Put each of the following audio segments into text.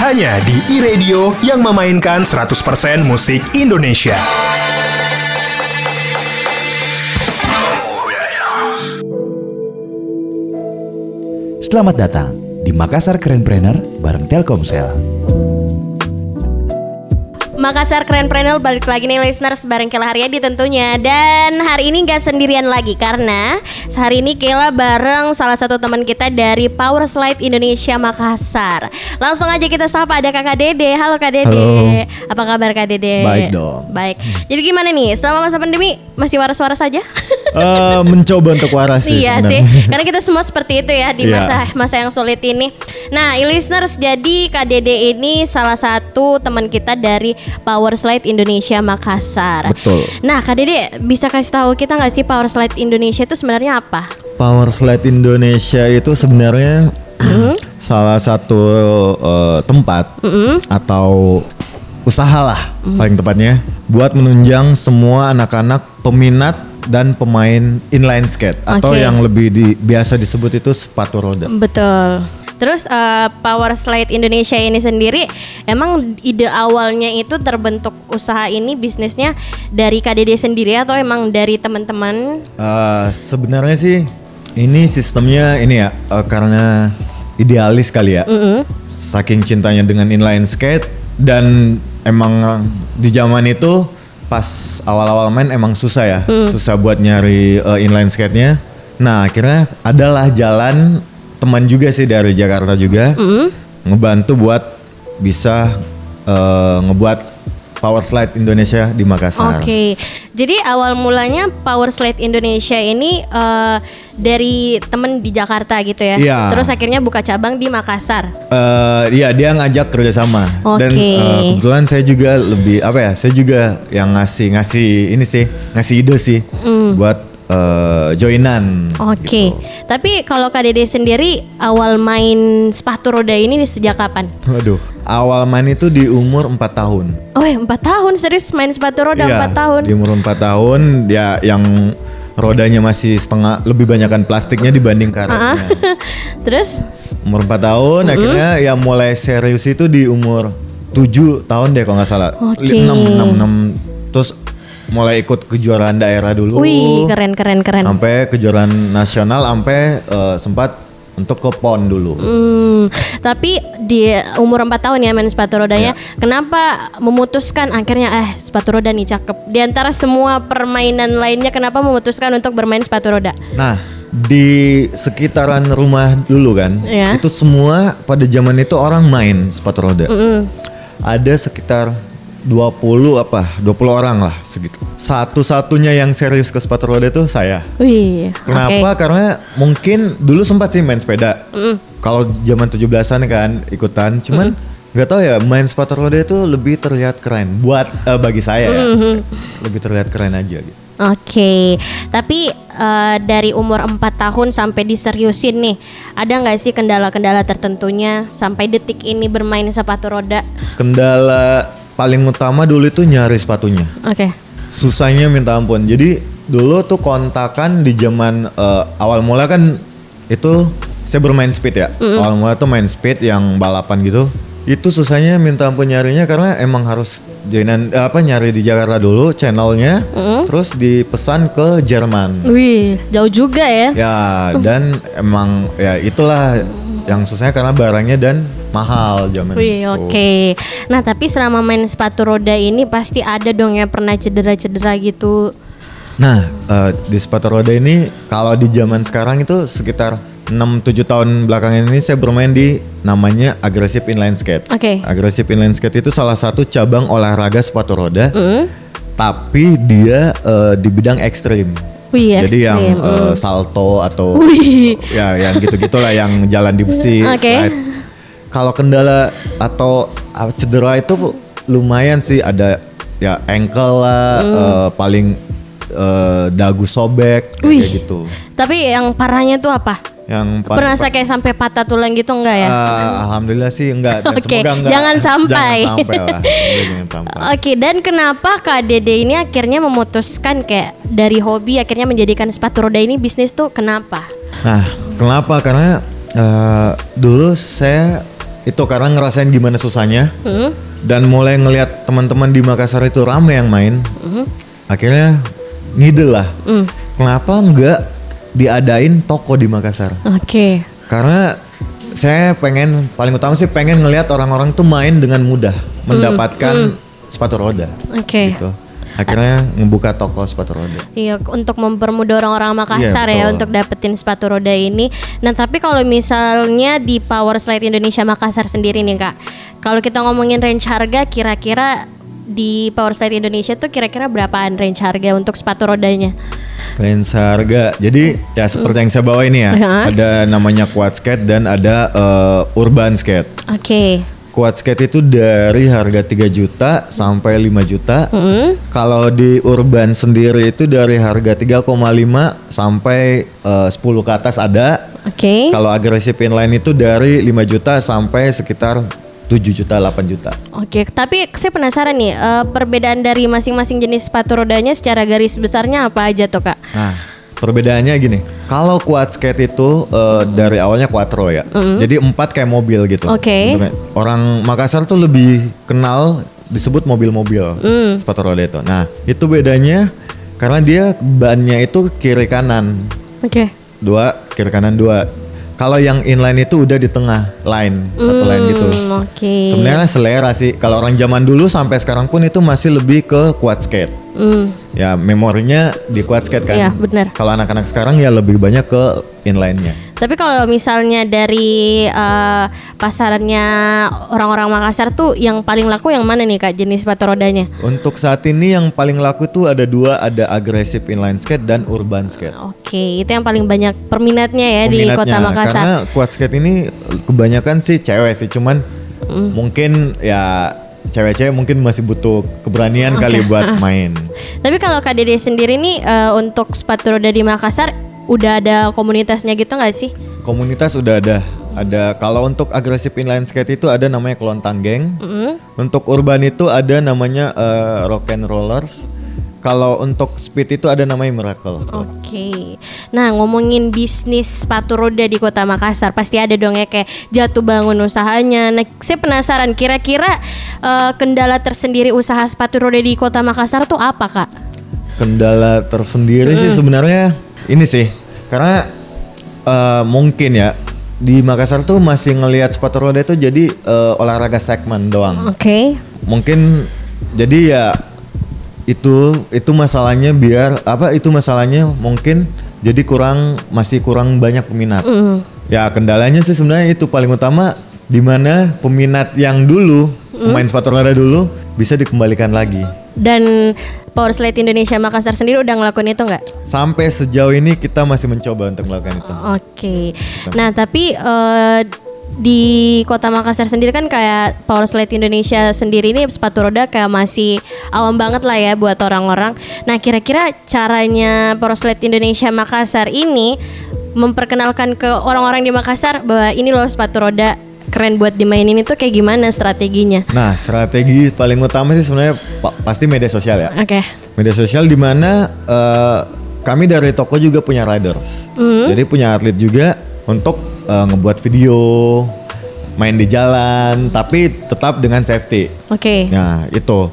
Hanya di iRadio yang memainkan 100% musik Indonesia. Selamat datang di Makassar Keren bareng Telkomsel. Makassar Keren Preneur balik lagi nih listeners bareng Kela Haryadi tentunya Dan hari ini gak sendirian lagi karena Hari ini Kela bareng salah satu teman kita dari Power Slide Indonesia Makassar Langsung aja kita sapa ada kakak Dede Halo kak Dede Halo. Apa kabar kak Dede? Baik dong. Baik Jadi gimana nih selama masa pandemi masih waras-waras saja? Eh, mencoba untuk waras sih. iya sih, karena kita semua seperti itu ya di Iya. masa masa yang sulit ini. Nah, listeners, jadi Kak Dede ini salah satu teman kita dari Power Slide Indonesia Makassar. Betul. Nah, Kak Dede bisa kasih tahu kita nggak sih Power Slide Indonesia itu sebenarnya apa? Power Slide Indonesia itu sebenarnya Mm-hmm. salah satu eh, tempat atau usaha lah Mm-hmm. paling tepatnya buat menunjang semua anak-anak peminat dan pemain inline skate atau yang lebih di, biasa disebut itu sepatu roda. Betul. Terus eh, Power Slide Indonesia ini sendiri emang ide awalnya itu terbentuk usaha ini bisnisnya dari Dede sendiri atau emang dari teman-teman? Eh, sebenarnya sih ini sistemnya ini ya eh, karena idealis kali ya. Saking cintanya dengan inline skate dan emang di zaman itu pas awal-awal main emang susah ya, susah buat nyari eh, inline skate-nya. Nah akhirnya adalah jalan teman juga sih dari Jakarta juga ngebantu buat bisa eh, ngebuat power slide Indonesia di Makassar. Oke, jadi awal mulanya Power Slide Indonesia ini eh, dari temen di Jakarta gitu ya. Iya. Terus akhirnya buka cabang di Makassar. Eh iya dia ngajak kerjasama dan Oke. eh, kebetulan saya juga lebih apa ya saya juga yang ngasih ngasih ini sih ngasih ide sih buat eh, joinan. Mm. Oke, gitu. tapi kalau Kak Dede sendiri awal main sepatu roda ini sejak kapan? Waduh awal main itu di umur 4 tahun. Oh, ya, empat tahun serius main sepatu roda Iya, empat tahun. Di umur 4 tahun ya yang rodanya masih setengah lebih banyakkan plastiknya dibanding karetnya. Terus? umur 4 tahun akhirnya ya mulai serius itu di umur 7 tahun deh kalau nggak salah. Oke. 6 6 terus mulai ikut kejuaraan daerah dulu. Wih, keren keren keren. Sampai kejuaraan nasional sampai eh, sempat untuk ke PON dulu. Hmm, tapi di umur 4 tahun ya main sepatu rodanya, Iya. kenapa memutuskan akhirnya eh sepatu roda nih cakep. Di antara semua permainan lainnya kenapa memutuskan untuk bermain sepatu roda? Nah, di sekitaran rumah dulu kan, Iya. itu semua pada zaman itu orang main sepatu roda. Ada sekitar 20 apa 20 orang lah segitu. Satu-satunya yang serius ke sepatu roda itu saya. Wih, Kenapa? oke. Karena mungkin dulu sempat sih main sepeda. Kalau zaman 17-an kan ikutan, cuman nggak tahu ya main sepatu roda itu lebih terlihat keren buat eh, bagi saya ya. Lebih terlihat keren aja gitu. Oke, tapi eh, dari umur 4 tahun sampai diseriusin nih, ada nggak sih kendala-kendala tertentunya sampai detik ini bermain sepatu roda? Kendala paling utama dulu itu nyari sepatunya. Oke. Susahnya minta ampun. Jadi dulu tuh kontakan di zaman eh, awal mula kan itu saya bermain speed ya. Awal mula tuh main speed yang balapan gitu. Itu susahnya minta ampun nyarinya karena emang harus joinan eh, apa nyari di Jakarta dulu channelnya, terus dipesan ke Jerman. Wih, jauh juga ya. Ya dan emang ya itulah yang susahnya karena barangnya dan mahal zaman Wih, itu. oke. Nah, tapi selama main sepatu roda ini pasti ada dong ya pernah cedera-cedera gitu. Nah, eh, di sepatu roda ini kalau di zaman sekarang itu sekitar 6-7 tahun belakangan ini saya bermain di namanya aggressive inline skate. Oke. Aggressive inline skate itu salah satu cabang olahraga sepatu roda, Hmm? tapi dia eh, di bidang ekstrim. Wih, Jadi yang ekstrim. Hmm. salto atau Wih. ya yang gitu-gitulah yang jalan di besi. Oke. slide. Kalau kendala atau ah, cedera itu lumayan sih ada ya ankle lah Hmm. eh, paling eh, dagu sobek kayak Wih. gitu. Tapi yang parahnya tuh apa? Yang paling- Pernah kayak sampai patah tulang gitu enggak ya? Ah, alhamdulillah sih enggak dan Oke, semoga enggak. jangan sampai. Jangan sampai lah. Jangan sampai. Oke, dan kenapa Kak Dede ini akhirnya memutuskan kayak dari hobi akhirnya menjadikan sepatu roda ini bisnis tuh kenapa? Nah, kenapa? Karena Eh, dulu saya itu karena ngerasain gimana susahnya Hmm? dan mulai ngelihat teman-teman di Makassar itu rame yang main. Akhirnya ngide lah. Kenapa nggak diadain toko di Makassar? Oke. Karena saya pengen paling utama sih pengen ngelihat orang-orang tuh main dengan mudah mendapatkan sepatu roda. Oke. Gitu. Akhirnya ngebuka toko sepatu roda. Iya, untuk mempermudah orang-orang Makassar Iya, ya betul. untuk dapetin sepatu roda ini. Nah, tapi kalau misalnya di Power Slide Indonesia Makassar sendiri nih Kak, kalau kita ngomongin range harga, kira-kira di Power Slide Indonesia tuh kira-kira berapaan range harga untuk sepatu rodanya? Range harga. Jadi ya seperti yang saya bawa ini ya. Ada namanya quad skate dan ada eh, urban skate. Oke. Quad skate itu dari harga 3 juta sampai 5 juta. Kalau di urban sendiri itu dari harga 3,5 sampai eh, 10 ke atas ada. Oke. Kalau agresif inline itu dari 5 juta sampai sekitar 7 juta 8 juta. Oke, tapi saya penasaran nih, eh, perbedaan dari masing-masing jenis sepatu rodanya secara garis besarnya apa aja tuh Kak? Nah, perbedaannya gini. Kalau quad skate itu eh, dari awalnya quattro ya. Jadi empat kayak mobil gitu. Oke. Bentuknya. Orang Makassar tuh lebih kenal disebut mobil-mobil sepatu roda itu. Nah, itu bedanya karena dia bannya itu kiri kanan. Oke. Dua, kiri kanan dua. Kalau yang inline itu udah di tengah line, satu line gitu. Hmm, Oke. Sebenarnya selera sih. Kalau orang zaman dulu sampai sekarang pun itu masih lebih ke quad skate. Hmm. Ya memorinya di quad skate kan. Iya, benar. Kalau anak-anak sekarang ya lebih banyak ke inline-nya. Tapi kalau misalnya dari eh, pasarannya orang-orang Makassar tuh yang paling laku yang mana nih kak jenis sepatu rodanya? Untuk saat ini yang paling laku tuh ada dua, ada agresif inline skate dan urban skate. Oke, itu yang paling banyak perminatnya ya di Peminatnya. kota Makassar. Karena quad skate ini kebanyakan sih cewek sih, cuman Hmm. mungkin ya cewek-cewek mungkin masih butuh keberanian kali buat main. Tapi kalau Kak Dede sendiri nih eh, untuk sepatu roda di Makassar udah ada komunitasnya gitu nggak sih? Komunitas udah ada. Ada kalau untuk agresif inline skate itu ada namanya Kelontang Geng. Untuk urban itu ada namanya eh, Rock and Rollers. Kalau untuk speed itu ada namanya Miracle. Oke. Nah, ngomongin bisnis sepatu roda di Kota Makassar, pasti ada dong ya kayak jatuh bangun usahanya. Nah, saya penasaran kira-kira eh, kendala tersendiri usaha sepatu roda di Kota Makassar tuh apa, Kak? Kendala tersendiri sih sebenarnya ini sih. Karena eh, mungkin ya di Makassar tuh masih ngelihat sepatu roda itu jadi eh, olahraga segmen doang. Oke. mungkin jadi ya itu itu masalahnya biar apa itu masalahnya mungkin jadi kurang masih kurang banyak peminat. Ya kendalanya sih sebenarnya itu paling utama di mana peminat yang dulu pemain sepatu roda dulu bisa dikembalikan lagi. Dan Power Slide Indonesia Makassar sendiri udah ngelakuin itu nggak? sampai sejauh ini kita masih mencoba untuk melakukan itu. Oke. Nah, tapi eh, di Kota Makassar sendiri kan kayak Power Slide Indonesia sendiri ini sepatu roda kayak masih awam banget lah ya buat orang-orang. Nah, kira-kira caranya Power Slide Indonesia Makassar ini memperkenalkan ke orang-orang di Makassar bahwa ini loh sepatu roda keren buat dimainin itu kayak gimana strateginya? nah strategi paling utama sih sebenarnya pa- pasti media sosial ya Oke. Media sosial di mana eh, kami dari toko juga punya riders. Jadi punya atlet juga untuk eh, ngebuat video, main di jalan, tapi tetap dengan safety. Oke. Nah, itu.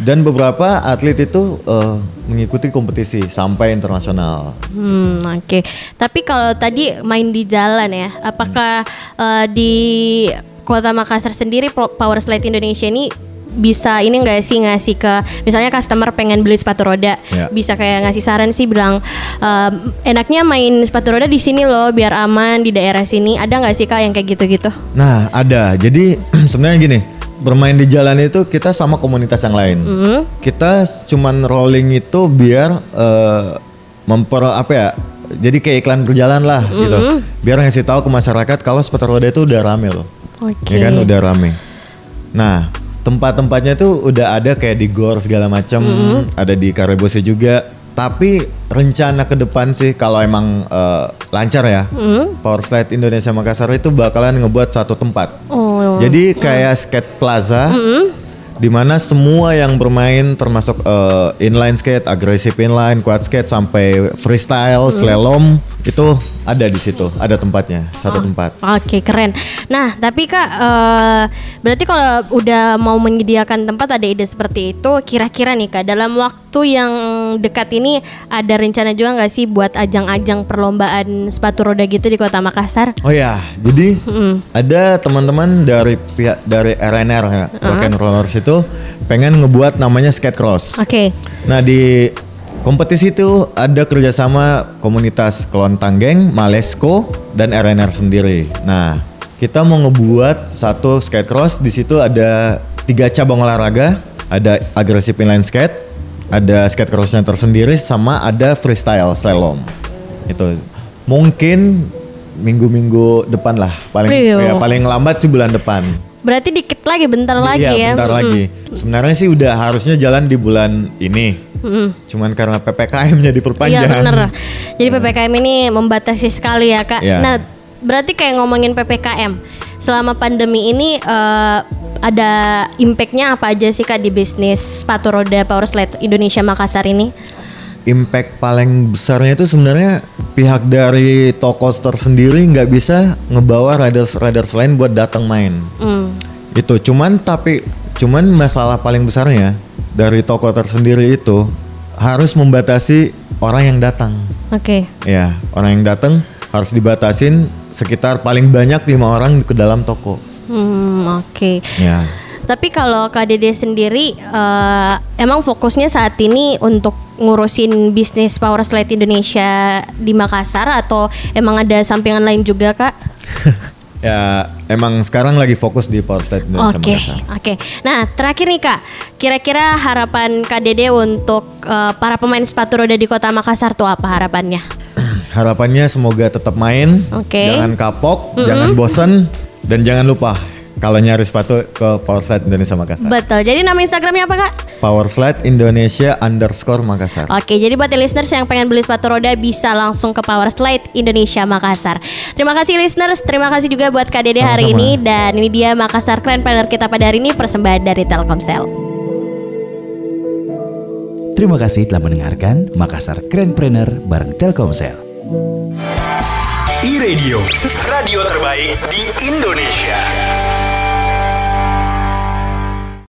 Dan beberapa atlet itu eh, mengikuti kompetisi sampai internasional. Hmm, oke. Tapi kalau tadi main di jalan ya, apakah eh, di Kota Makassar sendiri Power Slide Indonesia ini bisa ini enggak sih ngasih ke misalnya customer pengen beli sepatu roda Ya. bisa kayak ngasih saran sih bilang ehm, enaknya main sepatu roda di sini loh biar aman di daerah sini ada nggak sih kak yang kayak gitu-gitu Nah, ada. Jadi sebenarnya gini, bermain di jalan itu kita sama komunitas yang lain. Kita cuman rolling itu biar eh, memper apa ya? Jadi kayak iklan berjalan lah gitu. Biar ngasih tahu ke masyarakat kalau sepatu roda itu udah rame loh. oke Ya kan udah rame. Nah, tempat-tempatnya tuh udah ada kayak di Gor segala macam, ada di Karebosi juga. Tapi rencana ke depan sih kalau emang eh, lancar ya, Power Slide Indonesia Makassar itu bakalan ngebuat satu tempat. oh. Jadi kayak skate plaza, di mana semua yang bermain termasuk eh, inline skate, agresif inline, quad skate sampai freestyle, slalom itu ada di situ, ada tempatnya, satu tempat. Oke keren. Nah tapi kak, eh, berarti kalau udah mau menyediakan tempat ada ide seperti itu, kira-kira nih kak dalam waktu yang dekat ini ada rencana juga nggak sih buat ajang-ajang perlombaan sepatu roda gitu di kota Makassar? Oh ya, jadi ada teman-teman dari pihak dari RNR ya, Rock and Rollers itu pengen ngebuat namanya skate cross. Oke. Nah di kompetisi itu ada kerjasama komunitas Kelontang Geng, Malesco, dan RNR sendiri. Nah kita mau ngebuat satu skate cross di situ ada tiga cabang olahraga, ada agresif inline skate, ada skate crossnya tersendiri, sama ada freestyle slalom. Itu mungkin minggu-minggu depan lah, paling Iya. ya, paling lambat sih bulan depan. Berarti dikit lagi, bentar lagi ya. Iya, bentar Mm-mm. lagi. Sebenarnya sih udah harusnya jalan di bulan ini. Cuman karena PPKM-nya diperpanjang. Iya bener. Jadi PPKM ini membatasi sekali ya kak. Iya. Nah berarti kayak ngomongin PPKM selama pandemi ini eh, ada impactnya apa aja sih kak di bisnis sepatu roda power slide Indonesia Makassar ini? Impact paling besarnya itu sebenarnya pihak dari toko store sendiri nggak bisa ngebawa riders riders lain buat datang main. Hmm. Itu cuman tapi cuman masalah paling besarnya dari toko tersendiri itu harus membatasi orang yang datang. Oke. Ya, orang yang datang harus dibatasin sekitar paling banyak lima orang ke dalam toko. Hmm, oke. Ya. Tapi kalau Kak Dede sendiri eh, emang fokusnya saat ini untuk ngurusin bisnis power slide Indonesia di Makassar atau emang ada sampingan lain juga kak? Ya, emang sekarang lagi fokus di Power Slide Indonesia Oke, Makassar. oke. Nah, terakhir nih Kak, kira-kira harapan Kak Dede untuk eh, para pemain sepatu roda di Kota Makassar tuh apa harapannya? Harapannya semoga tetap main, Oke. jangan kapok, jangan bosen, dan jangan lupa kalau nyari sepatu ke Power Slide Indonesia Makassar. Betul. Jadi nama Instagramnya apa Kak? Power Slide Indonesia underscore Makassar. Oke, jadi buat listeners yang pengen beli sepatu roda bisa langsung ke Power Slide Indonesia Makassar. Terima kasih listeners, terima kasih juga buat Kak Dede hari Sama-sama. ini dan ini dia Makassar Keren Planner kita pada hari ini persembahan dari Telkomsel. Terima kasih telah mendengarkan Makassar Krenpreneur bareng Telkomsel. E-Radio, radio terbaik di Indonesia.